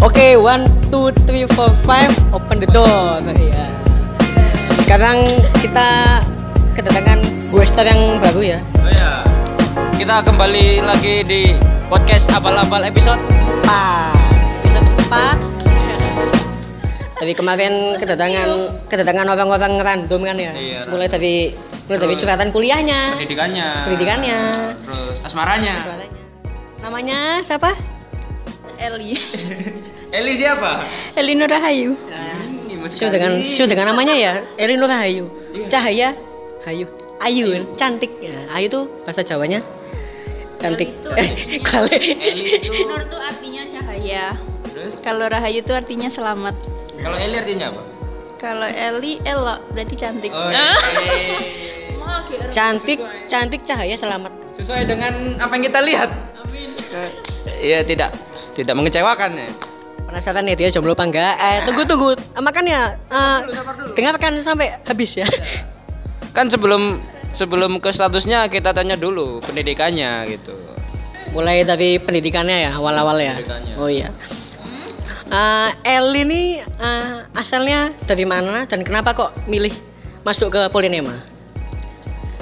Oke, one, two, three, four, five, open the door. Iya. Sekarang kita kedatangan Wester yang baru ya. Oh ya. Kita kembali lagi di podcast abal-abal episode 4 Episode 4 Dari kemarin kedatangan kedatangan orang-orang random kan ya. Iya, mulai dari mulai dari curhatan kuliahnya, pendidikannya. pendidikannya, Terus asmaranya. suaranya. Namanya siapa? Eli Eli siapa? Eli Nurahayu Sesuai dengan sesuai dengan namanya ya, Elin Rahayu. Cahaya Hayu. Ayu kan? cantik. Ya, Ayu tuh bahasa Jawanya cantik. Eli Eh. Eli itu. Nur tuh artinya cahaya Terus kalau Rahayu tuh artinya selamat kalau Eli artinya apa? kalau Eli elok berarti cantik Oh, iya. Cantik, cantik cahaya selamat. Sesuai dengan apa yang kita lihat. Iya tidak tidak mengecewakan ya. Penasaran ya dia jomblo apa enggak? Eh, tunggu tunggu. Eh, Makanya eh, dengarkan sampai habis ya. Kan sebelum sebelum ke statusnya kita tanya dulu pendidikannya gitu. Mulai dari pendidikannya ya, awal-awal ya. Oh iya. Eh, Eli ini eh, asalnya dari mana dan kenapa kok milih masuk ke Polinema?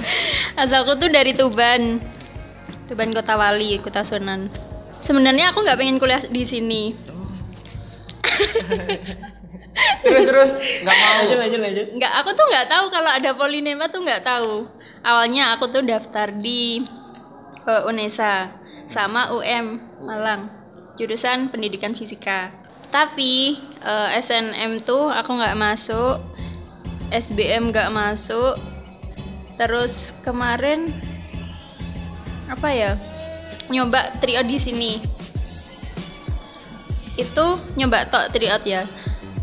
asalku tuh dari Tuban Tuban Kota Wali Kota Sunan sebenarnya aku nggak pengen kuliah di sini Terus terus nggak mau. lanjut lanjut. nggak aku tuh nggak tahu kalau ada Polinema tuh nggak tahu awalnya aku tuh daftar di eh, Unesa sama UM Malang jurusan pendidikan fisika tapi eh, SNM tuh aku nggak masuk SBM nggak masuk terus kemarin apa ya nyoba tryout di sini itu nyoba tok tryout ya.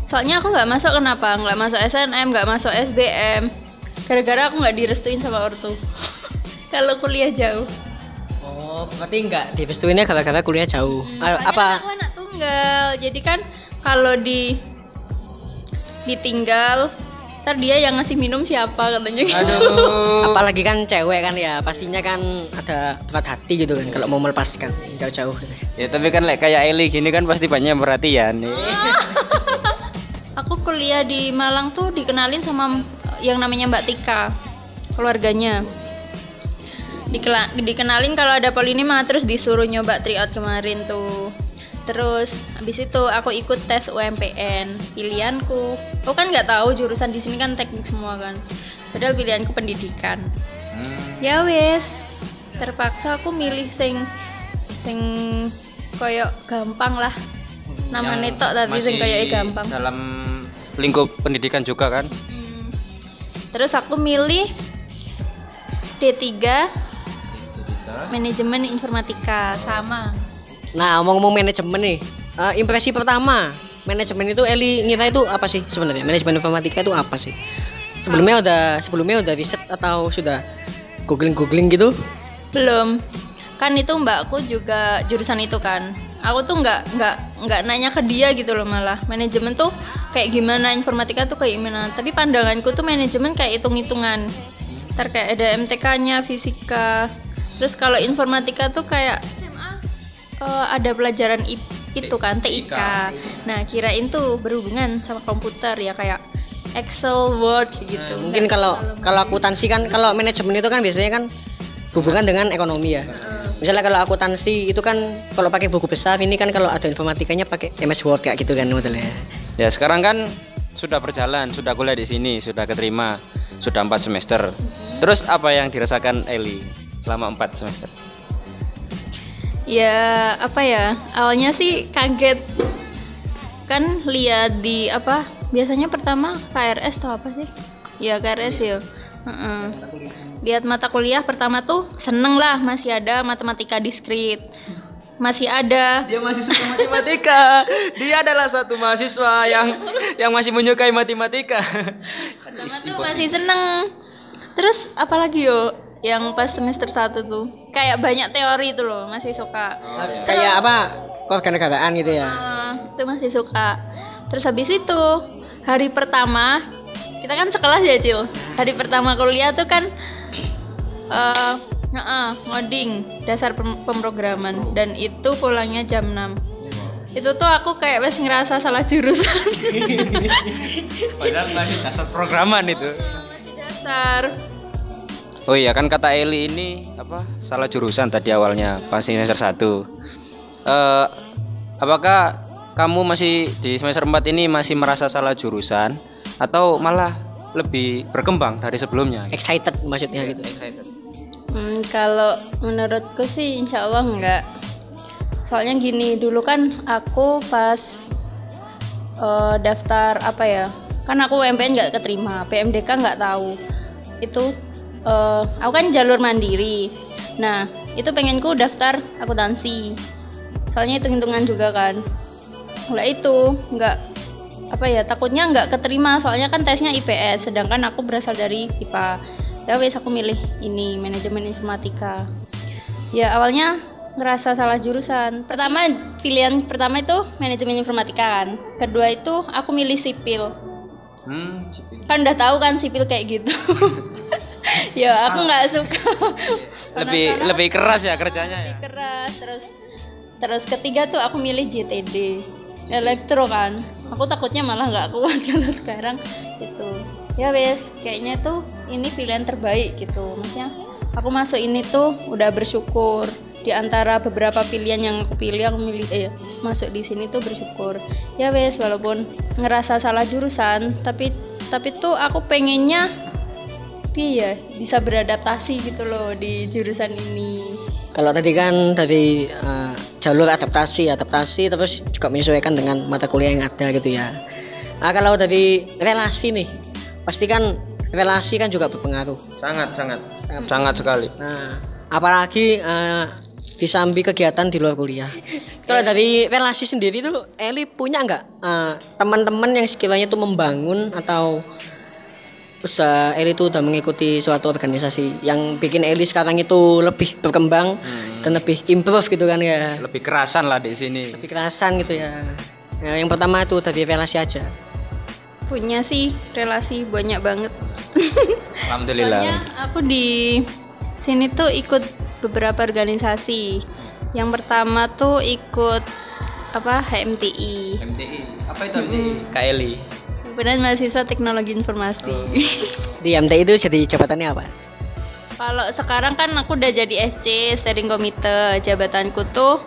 Soalnya aku nggak masuk kenapa? Nggak masuk SNM nggak masuk SBM gara-gara aku nggak direstuin sama ortu. Kalau kuliah jauh. Oh, berarti enggak direstuinnya gara-gara kuliah jauh. Hmm, apa? aku anak tunggal. Jadi kan kalau di ditinggal ntar dia yang ngasih minum siapa katanya gitu. Aduh. Apalagi kan cewek kan ya, pastinya kan ada berat hati gitu kan kalau mau melepaskan jauh-jauh. Ya tapi kan like, kayak Eli gini kan pasti banyak perhatian nih. aku kuliah di Malang tuh dikenalin sama yang namanya Mbak Tika keluarganya Dikela- dikenalin kalau ada polinema terus disuruh nyoba tryout kemarin tuh terus habis itu aku ikut tes UMPN pilihanku aku kan nggak tahu jurusan di sini kan teknik semua kan padahal pilihanku pendidikan Hmm. ya wes terpaksa aku milih sing sing koyok gampang lah namanya Yang tok tapi sing koyoknya gampang Dalam lingkup pendidikan juga kan. Hmm. Terus aku milih D3 manajemen informatika sama. Nah, ngomong-ngomong manajemen nih, eh, impresi pertama manajemen itu Eli ngira itu apa sih sebenarnya? Manajemen informatika itu apa sih? Sebelumnya udah sebelumnya udah riset atau sudah googling googling gitu? Belum. Kan itu mbakku juga jurusan itu kan. Aku tuh nggak nggak nggak nanya ke dia gitu loh malah. Manajemen tuh kayak gimana, informatika tuh kayak gimana. Tapi pandanganku tuh manajemen kayak hitung-hitungan. Ntar kayak ada MTK-nya, fisika. Terus kalau informatika tuh kayak Eh, ada pelajaran I- itu kan TIK. Nah, kirain tuh berhubungan sama komputer ya kayak Excel, Word kayak gitu. Nah, mungkin kalau kalau akuntansi kan kalau manajemen itu kan biasanya kan hubungan dengan ekonomi ya. Misalnya kalau akuntansi itu kan kalau pakai buku besar ini kan kalau ada informatikanya pakai MS Word kayak gitu kan modelnya. Ya sekarang kan sudah berjalan, sudah kuliah di sini, sudah keterima, sudah empat semester. Terus apa yang dirasakan Eli selama empat semester? Ya apa ya? Awalnya sih kaget. Kan lihat di apa biasanya pertama KRS atau apa sih? Ya KRS ya. Heeh. lihat mata kuliah. Pertama tuh seneng lah masih ada matematika diskrit masih ada. Dia masih suka matematika. Dia adalah satu mahasiswa yang yang masih menyukai matematika. pertama tuh masih seneng. Terus apalagi yo yang pas semester 1 tuh kayak banyak teori itu loh masih suka Kayak apa? Kewarganegaraan gitu ya. Ah, itu masih suka. Terus habis itu hari pertama kita kan sekelas ya Cil. Hari pertama kuliah tuh kan eh Heeh, ngoding dasar pem- pemrograman dan itu pulangnya jam 6. itu tuh aku kayak wes ngerasa salah jurusan Padahal masih dasar programan itu. masih dasar Oh iya kan kata Eli ini apa salah jurusan tadi awalnya pas semester 1. Eh apakah kamu masih di semester 4 ini masih merasa salah jurusan atau malah lebih berkembang dari sebelumnya? Excited maksudnya gitu. Excited. Hmm, kalau menurutku sih insya Allah enggak. Soalnya gini, dulu kan aku pas eh, daftar apa ya? Kan aku UMPN nggak keterima, PMDK nggak tahu. Itu eh, aku kan jalur mandiri. Nah, itu pengenku daftar akuntansi. Soalnya hitung-hitungan juga kan. Mulai itu nggak apa ya takutnya nggak keterima. Soalnya kan tesnya IPS sedangkan aku berasal dari IPA ya wes aku milih ini manajemen informatika. Ya awalnya ngerasa salah jurusan. Pertama pilihan pertama itu manajemen informatika kan. Kedua itu aku milih sipil. Hmm, kan udah tahu kan sipil kayak gitu ya aku nggak suka. Lebih lebih keras ya kerjanya lebih ya. keras terus terus ketiga tuh aku milih JTD elektro kan. Aku takutnya malah nggak kuat kalau sekarang gitu. Ya wes kayaknya tuh ini pilihan terbaik gitu. Maksudnya aku masuk ini tuh udah bersyukur. Di antara beberapa pilihan yang aku pilih aku milih eh masuk di sini tuh bersyukur. Ya wes walaupun ngerasa salah jurusan tapi tapi tuh aku pengennya iya bisa beradaptasi gitu loh di jurusan ini Kalau tadi kan dari eh, jalur adaptasi, adaptasi terus juga menyesuaikan dengan mata kuliah yang ada gitu ya. Nah, kalau dari relasi nih, pasti kan relasi kan juga berpengaruh. Sangat sangat sangat sekali. Nah, apalagi eh, disambi kegiatan di luar kuliah. Kalau dari relasi sendiri tuh Eli punya nggak eh, teman-teman yang sekiranya tuh membangun atau usaha Eli tuh udah mengikuti suatu organisasi yang bikin Eli sekarang itu lebih berkembang Hmm. dan lebih improve gitu kan ya. Lebih kerasan lah di sini. Lebih kerasan gitu ya. Nah, yang pertama itu dari relasi aja. punya sih relasi banyak banget Alhamdulillah. Soalnya aku di sini tuh ikut beberapa organisasi. Yang pertama tuh ikut apa HMTI, MTI. Apa itu MTI? KLI. Himpunan Mahasiswa Teknologi Informasi. Di MT itu jadi jabatannya apa? Kalau sekarang kan aku udah jadi SC Steering Komite, jabatanku tuh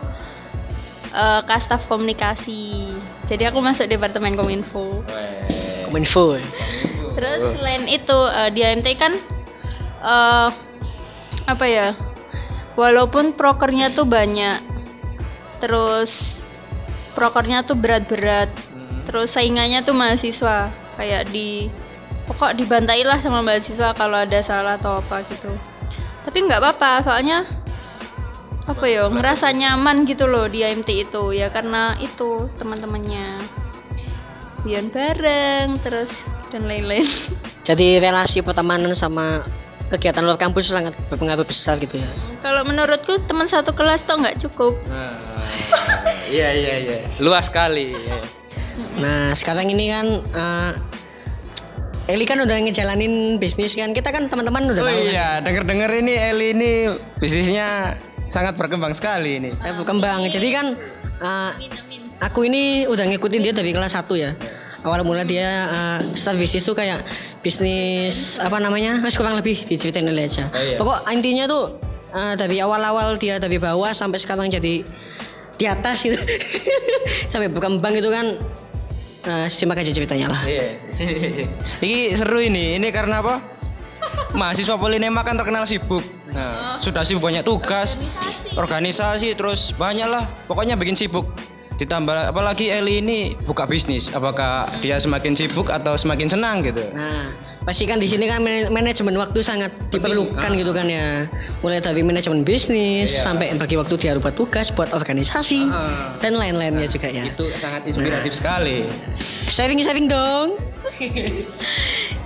eh, Kastaf Komunikasi. Jadi aku masuk Departemen Kominfo. Kominfo. Terus selain itu eh, di AMT kan eh apa ya? Walaupun prokernya tuh banyak, terus prokernya tuh berat-berat, terus saingannya tuh mahasiswa kayak di pokok dibantai lah sama mahasiswa kalau ada salah atau apa gitu. Tapi nggak apa-apa, soalnya apa ya ngerasa nyaman gitu loh di AMT itu ya karena itu teman-temannya Bian bareng terus dan lain-lain. Jadi relasi pertemanan sama kegiatan luar kampus sangat berpengaruh besar gitu ya. Kalau menurutku teman satu kelas tuh nggak cukup. Nah, iya iya iya. Luas sekali. iya. Nah sekarang ini kan eh, Eli kan udah ngejalanin bisnis kan. Kita kan teman-teman udah Oh tahu kan. iya, denger-denger ini Eli ini bisnisnya sangat berkembang sekali ini. Eh, berkembang. Jadi kan eh, aku ini udah ngikutin dia dari kelas 1 ya. Awal mula dia eh, start bisnis tuh kayak bisnis apa namanya? Mas kurang lebih diceritain Eli aja. Oh, iya. pokok intinya tuh eh, dari awal-awal dia dari bawah sampai sekarang jadi di atas gitu. Sampai berkembang itu kan eh, simak aja ceritanya lah Iya. Ini seru ini. Ini karena apa? Mahasiswa Polinema kan terkenal sibuk. Nah, sudah sibuk banyak tugas, organisasi, terus banyak lah. Pokoknya bikin sibuk. Ditambah apalagi Eli ini buka bisnis. Apakah dia semakin sibuk atau semakin senang gitu? Nah, pasti kan di sini kan man- manajemen waktu sangat diperlukan Ah. gitu kan ya. Mulai dari manajemen bisnis Iya. sampai bagi waktu dia buat tugas, buat organisasi Ah. dan lain-lainnya juga ya. Itu sangat inspiratif sekali. Sharing-sharing dong.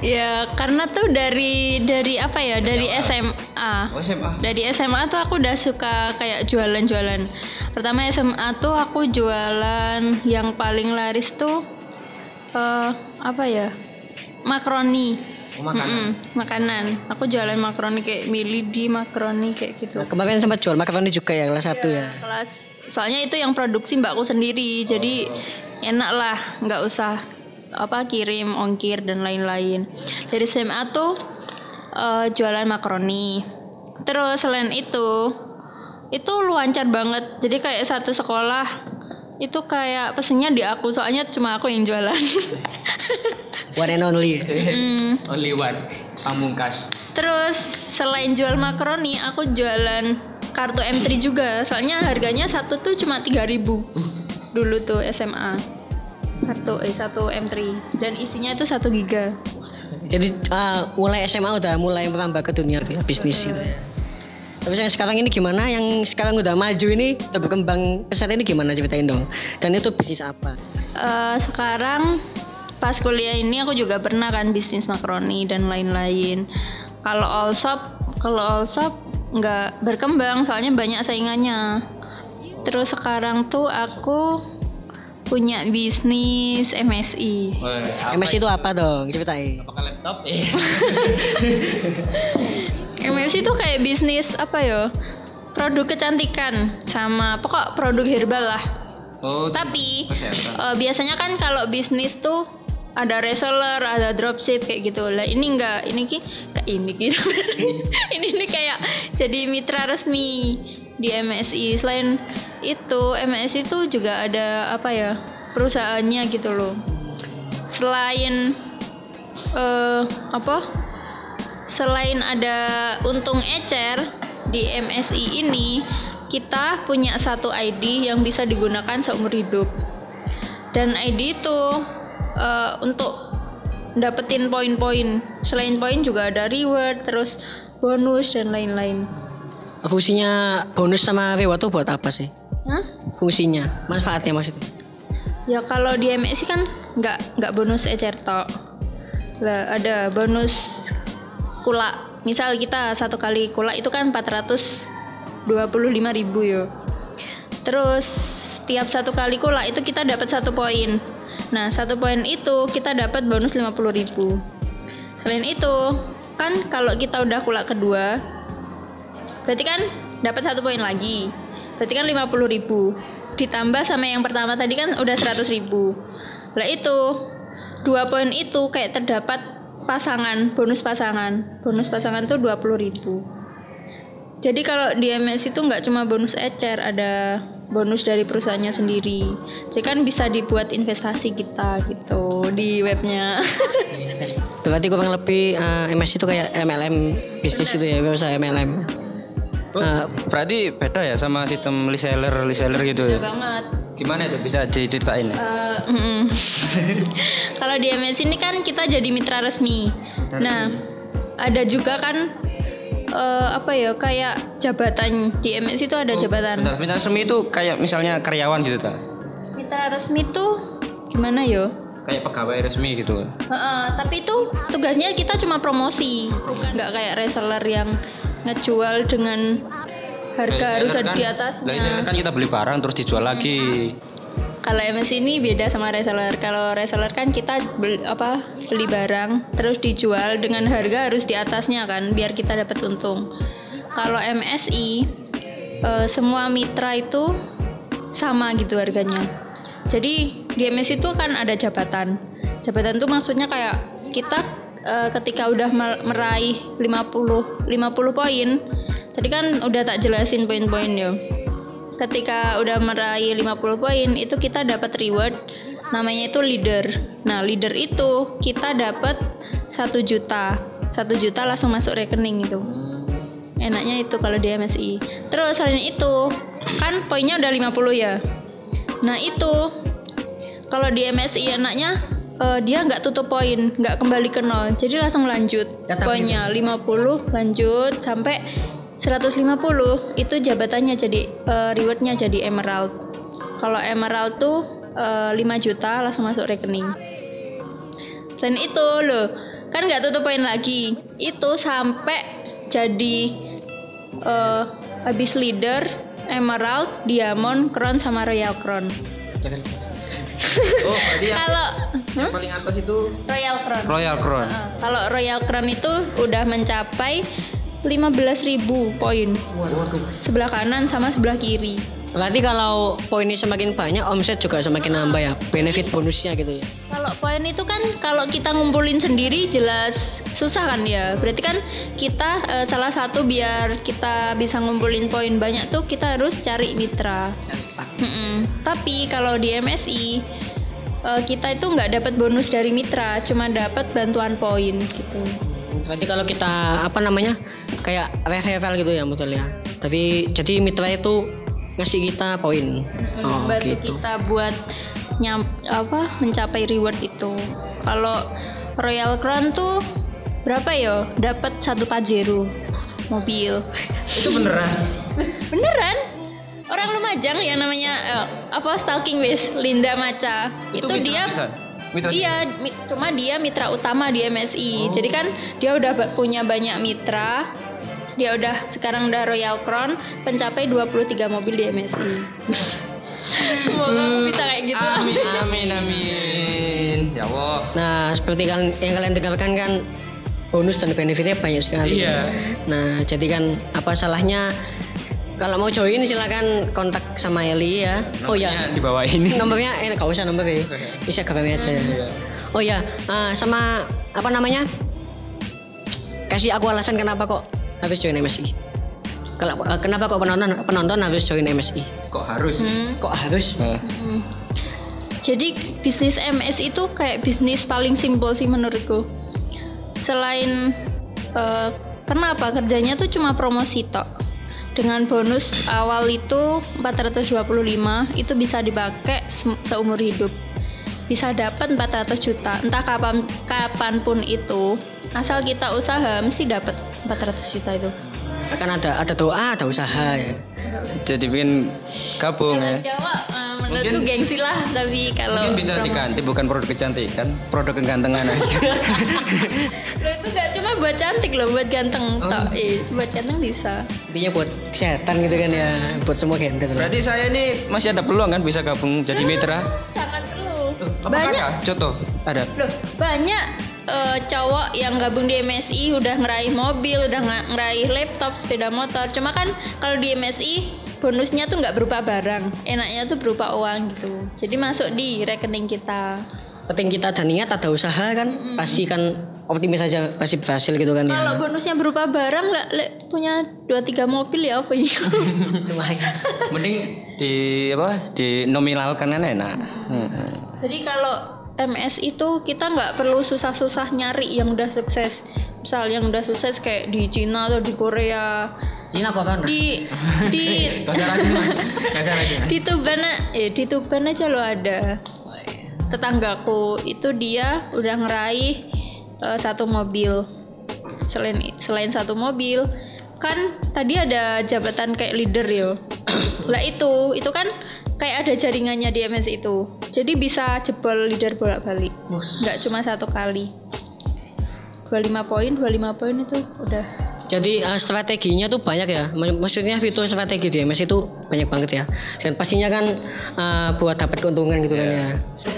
Ya karena tuh dari dari apa ya dari SMA. Oh, SMA. Dari SMA tuh aku udah suka kayak jualan-jualan. Pertama SMA tuh aku jualan yang paling laris tuh eh apa ya? Makaroni. Oh, makanan. Mm-mm, makanan. Aku jualan makaroni kayak mili di makaroni kayak gitu. Nah, kemarin sempat jual makaroni juga ya kelas 1 ya. Kelas soalnya itu yang produksi mbakku sendiri jadi enak lah nggak usah apa kirim ongkir dan lain-lain dari SMA tuh eh, jualan makaroni terus selain itu itu luancar banget jadi kayak satu sekolah itu kayak pesennya di aku soalnya cuma aku yang jualan One and only. Hmm. Only one. Pamungkas. Terus selain jual makaroni, aku jualan kartu M3 juga. Soalnya harganya satu tuh cuma 3000 Dulu tuh SMA. Kartu eh satu M3 dan isinya itu 1 giga. Jadi ah, mulai SMA udah mulai merambah ke dunia ya, bisnis gitu ya. Tapi yang sekarang ini gimana? Yang sekarang udah maju ini, udah berkembang pesat ini gimana ceritain dong? Dan itu bisnis apa? Eh, sekarang pas kuliah ini aku juga pernah kan bisnis makaroni dan lain-lain. Kalau all shop, kalau all shop nggak berkembang soalnya banyak saingannya. Terus sekarang tuh aku punya bisnis MSI. MS itu apa dong? Ceritain. Apakah laptop? Eh. MSI itu kayak bisnis apa ya? Produk kecantikan sama pokok produk herbal lah. Oh, Tapi eh, biasanya kan kalau bisnis tuh ada reseller, ada dropship kayak gitu. Lah ini enggak, ini ki kayak ini gitu. ini nih kayak jadi mitra resmi di MSI. Selain itu, MSI itu juga ada apa ya? perusahaannya gitu loh. Selain eh apa? Selain ada untung ecer di MSI ini, kita punya satu ID yang bisa digunakan seumur hidup. Dan ID itu eh, untuk dapetin poin-poin. Selain poin juga ada reward, terus bonus dan lain-lain. Fungsinya bonus sama reward tuh buat apa sih? Hah? Fungsinya, manfaatnya maksudnya? Ya kalau di MSI kan nggak nggak bonus ecer tok. Lah ada bonus kula. Misal kita satu kali kula itu kan 425.000 ribu yo. Terus tiap satu kali kula itu kita dapat satu poin. Nah satu poin itu kita dapat bonus 50.000 Selain itu kan kalau kita udah kula kedua, berarti kan dapat satu poin lagi. Berarti kan 50.000 ditambah sama yang pertama tadi kan udah 100.000 Lah itu dua poin itu kayak terdapat pasangan, bonus pasangan. Bonus pasangan tuh 20.000 Jadi kalau di MS itu nggak cuma bonus ecer, ada bonus dari perusahaannya sendiri. Jadi kan bisa dibuat investasi kita gitu di webnya. Berarti kurang lebih eh, MS itu kayak MLM bisnis itu ya, usaha MLM. Oh, Eh, berarti beda ya sama sistem reseller reseller gitu ya? banget. Gimana itu bisa diceritain ya? Mm-mm. Kalau di MS ini kan kita jadi mitra resmi. Nah, ada juga kan eh, apa ya kayak jabatan di MS itu ada jabatan. Bentar, bentar, semi itu kayak misalnya karyawan gitu ta? Mitra resmi tuh gimana yo? Kayak pegawai resmi gitu. Heeh, tapi itu tugasnya kita cuma promosi, bukan nggak kayak reseller yang ngejual dengan harga harus ada di kan- atasnya. reseller kan kita beli barang terus dijual lagi. Kalau MS ini beda sama reseller. Kalau reseller kan kita beli, apa beli barang terus dijual dengan harga harus di atasnya kan biar kita dapat untung. Kalau MSI eh, semua mitra itu sama gitu harganya. Jadi di MSI itu kan ada jabatan. Jabatan tuh maksudnya kayak kita eh, ketika udah mer- meraih 50 50 poin. Tadi kan udah tak jelasin poin-poin ya ketika udah meraih 50 poin itu kita dapat reward namanya itu leader. Nah leader itu kita dapat satu juta. Satu juta langsung masuk rekening itu. Enaknya itu kalau di MSI terus selain itu kan poinnya udah 50 ya. Nah itu kalau di MSI enaknya eh, dia nggak tutup poin nggak kembali ke nol. Jadi langsung lanjut Tetap poinnya. 50 lanjut sampai 150 itu jabatannya jadi eh, rewardnya jadi emerald. Kalau emerald tuh eh, 5 juta langsung masuk rekening. Selain itu loh kan nggak tutup poin lagi. Itu sampai jadi eh, habis leader emerald diamond crown sama royal crown Oh, berarti yang, kalau yang paling atas itu royal crown Royal Crown. Heeh. Kalau Royal Crown itu udah mencapai 15.000 poin. Sebelah kanan sama sebelah kiri. Berarti kalau poinnya semakin banyak, omset juga semakin nambah ya, benefit bonusnya gitu ya. Kalau poin itu kan kalau kita ngumpulin sendiri jelas susah kan ya. Berarti kan kita eh, salah satu biar kita bisa ngumpulin poin banyak tuh kita harus cari mitra. Mm-mm. Tapi kalau di MSI eh, kita itu nggak dapat bonus dari mitra, cuma dapat bantuan poin gitu. Berarti kalau kita apa namanya kayak referral gitu ya mutual ya. Tapi jadi mitra itu ngasih kita poin. Oh bantu gitu. kita buat nyam apa mencapai reward itu. Kalau Royal Crown tuh berapa ya? Dapat satu Pajero mobil. Itu beneran. Beneran? Orang Lumajang yang namanya eh, apa stalking wis Linda Maca. Itu, mitra dia bisa? Mitra Iya, mi- cuma dia mitra utama di MSI. Jadi kan dia udah punya banyak mitra. Dia udah sekarang udah Royal Crown pencapai 23 mobil di MSI. Semoga aku bisa kayak gitu. Amin, amin, amin. Ya Allah. Nah, seperti kalian yang kalian dengarkan kan bonus dan benefitnya banyak sekali. Iya. Nah, jadi kan apa salahnya kalau mau join silakan kontak sama Eli ya. Oh ya, di bawah ini. nomornya eh nggak usah nomor ya. Bisa gambarnya aja ya. Oh ya, ah, sama apa namanya? Kasih aku alasan kenapa kok harus join MSI. Kalau eh, kenapa kok penonton penonton harus join MSI? Kok harus? Hmm. Kok harus? Hmm. Jadi bisnis MS itu kayak bisnis paling simpel sih menurutku. Selain eh, kenapa kerjanya tuh cuma promosi tok. Dengan bonus awal itu 425 itu bisa dipakai se- seumur hidup. Bisa dapat 400 juta entah kapan kapan pun itu. Asal kita usaha mesti dapat 400 juta itu. Kan ada ada doa, ada usaha ya. Jadi bikin gabung Kalau ya. Jawa eh, menurutku Mungkin- gengsi lah tapi kalau Mungkin bisa promo- diganti bukan produk kecantikan, produk kegantengan aja. Itu gak cuma buat cantik loh, buat ganteng Oh. tok. Eh, buat ganteng bisa. Intinya buat kesehatan gitu kan ya, buat semua gender. Berarti saya ini masih ada peluang kan bisa gabung jadi mitra? Sangat perlu. Banyak? Contoh, ada. loh, banyak eh, cowok yang gabung di MSI udah ngeraih mobil, udah ngeraih laptop, sepeda motor. Cuma kan kalau di MSI bonusnya tuh nggak berupa barang, enaknya tuh berupa uang gitu. Jadi masuk di rekening kita. penting kita ada niat ada usaha kan pasti kan optimis aja pasti berhasil gitu kan Kalau ya bonusnya berupa barang, lah, lah, punya dua tiga mobil ya apa ya? lumayan Mending di apa? Di nominalkan kan enak. Hmm. Jadi kalau MS itu kita nggak perlu susah-susah nyari yang udah sukses. Misal yang udah sukses kayak di Cina atau di Korea, Cina kok kan di di di Tuban eh di Tuban aja lo ada tetanggaku itu dia udah ngeraih eh, satu mobil. Selain selain satu mobil kan tadi ada jabatan kayak leader yo. Lah itu itu kan kayak ada jaringannya di MS itu. Jadi bisa jebol leader bolak balik nggak cuma satu kali. 25 poin 25 poin itu udah jadi eh, strateginya tuh banyak ya. M- maksudnya fitur strategi di MS itu banyak banget ya. Dan pastinya kan eh, buat dapat keuntungan gitu kan ya.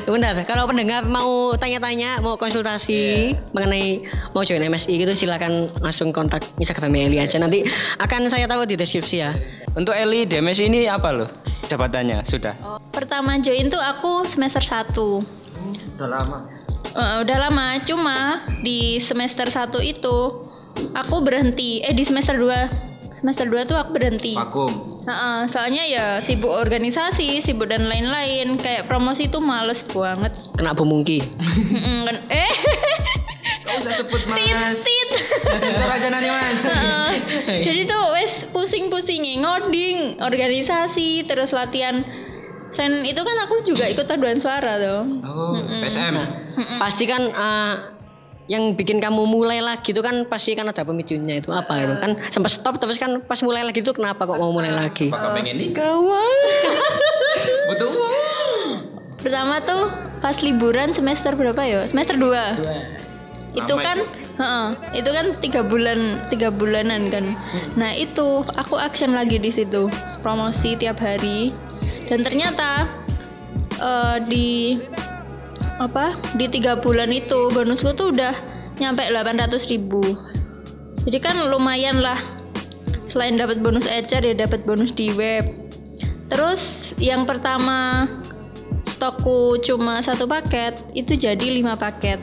Bentar kalau pendengar mau tanya-tanya mau konsultasi mengenai mau join MSI gitu silakan langsung kontak Instagram Eli aja. Nanti akan saya taruh di deskripsi ya. Untuk Eli DMS ini apa loh jabatannya? Sudah. pertama join tuh aku semester 1 Udah lama. Eh, udah lama, cuma di semester 1 itu aku berhenti. Eh di semester 2 semester 2 tuh aku berhenti. Vakum. Heeh, soalnya ya sibuk organisasi, sibuk dan lain-lain. Kayak promosi tuh males banget. kena bumungki Mm-mm, kan eh Gak usah sebut mas. tit. Sensor aja nanti mas. Jadi tuh wes pusing-pusing ngoding, organisasi, terus latihan. Dan itu kan aku juga ikut paduan suara tuh. Oh, PSM. Mm-mm. pasti kan eh, yang bikin kamu mulai lagi itu kan pasti kan ada pemicunya itu apa itu kan sempat stop terus kan pas mulai lagi itu kenapa kok mau mulai lagi Apakah pengen nikah? Butuh uang. Pertama tuh pas liburan semester berapa ya? Semester 2. Itu Lama kan, heeh, itu kan tiga bulan tiga bulanan kan. Nah itu aku action lagi di situ promosi tiap hari dan ternyata eh, di apa di tiga bulan itu bonusku tuh udah nyampe 800 ribu. Jadi kan lumayan lah. Selain dapat bonus HR ya dapat bonus di web. terus yang pertama stokku cuma satu paket itu jadi lima paket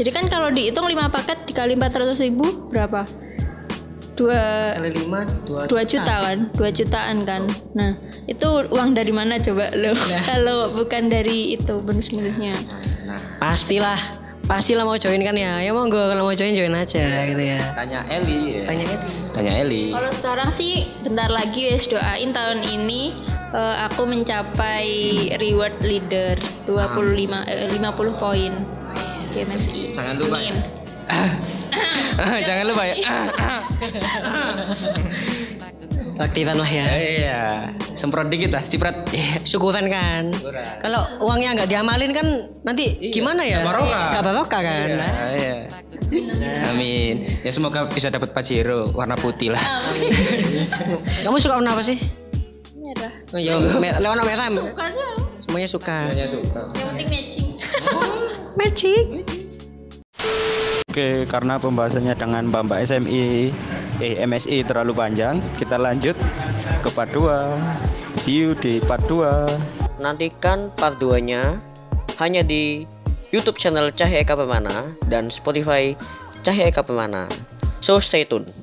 jadi kan kalau dihitung lima paket dikali 400 ribu berapa dua Kali lima, dua, dua juta kan dua jutaan kan nah itu uang dari mana coba lo kalau bukan dari itu bonus milihnya Pastilah, pastilah mau join kan ya. Ya monggo kalau mau join join aja gitu ya. Tanya Eli. ya. Tanya Eli. Tanya Eli. kalau sekarang sih bentar lagi wes doain tahun ini eh, aku mencapai reward leader 25 eh, 50 poin di MSI Jangan lupa ya. Amin. Jangan lupa ya. Aktifan lah ya. Iya. Semprot dikit lah, ciprat. Iya. Syukuran kan. Kalau uangnya nggak diamalin kan nanti gimana ya? nggak barokah. Kan. Iya, iya. Amin. Ya semoga bisa dapat pajero warna putih lah. Kamu suka warna apa sih? merah Oh, iya, mer- warna merah. bukannya Semuanya suka. suka. yang penting matching Magic. Oke, karena pembahasannya dengan Mbak-mbak SMI eh MSI terlalu panjang, kita lanjut ke part 2. See you di part 2. Nantikan part 2-nya hanya di YouTube channel Cahaya Eka Pemana dan Spotify Cahaya Eka Pemana. So stay tune.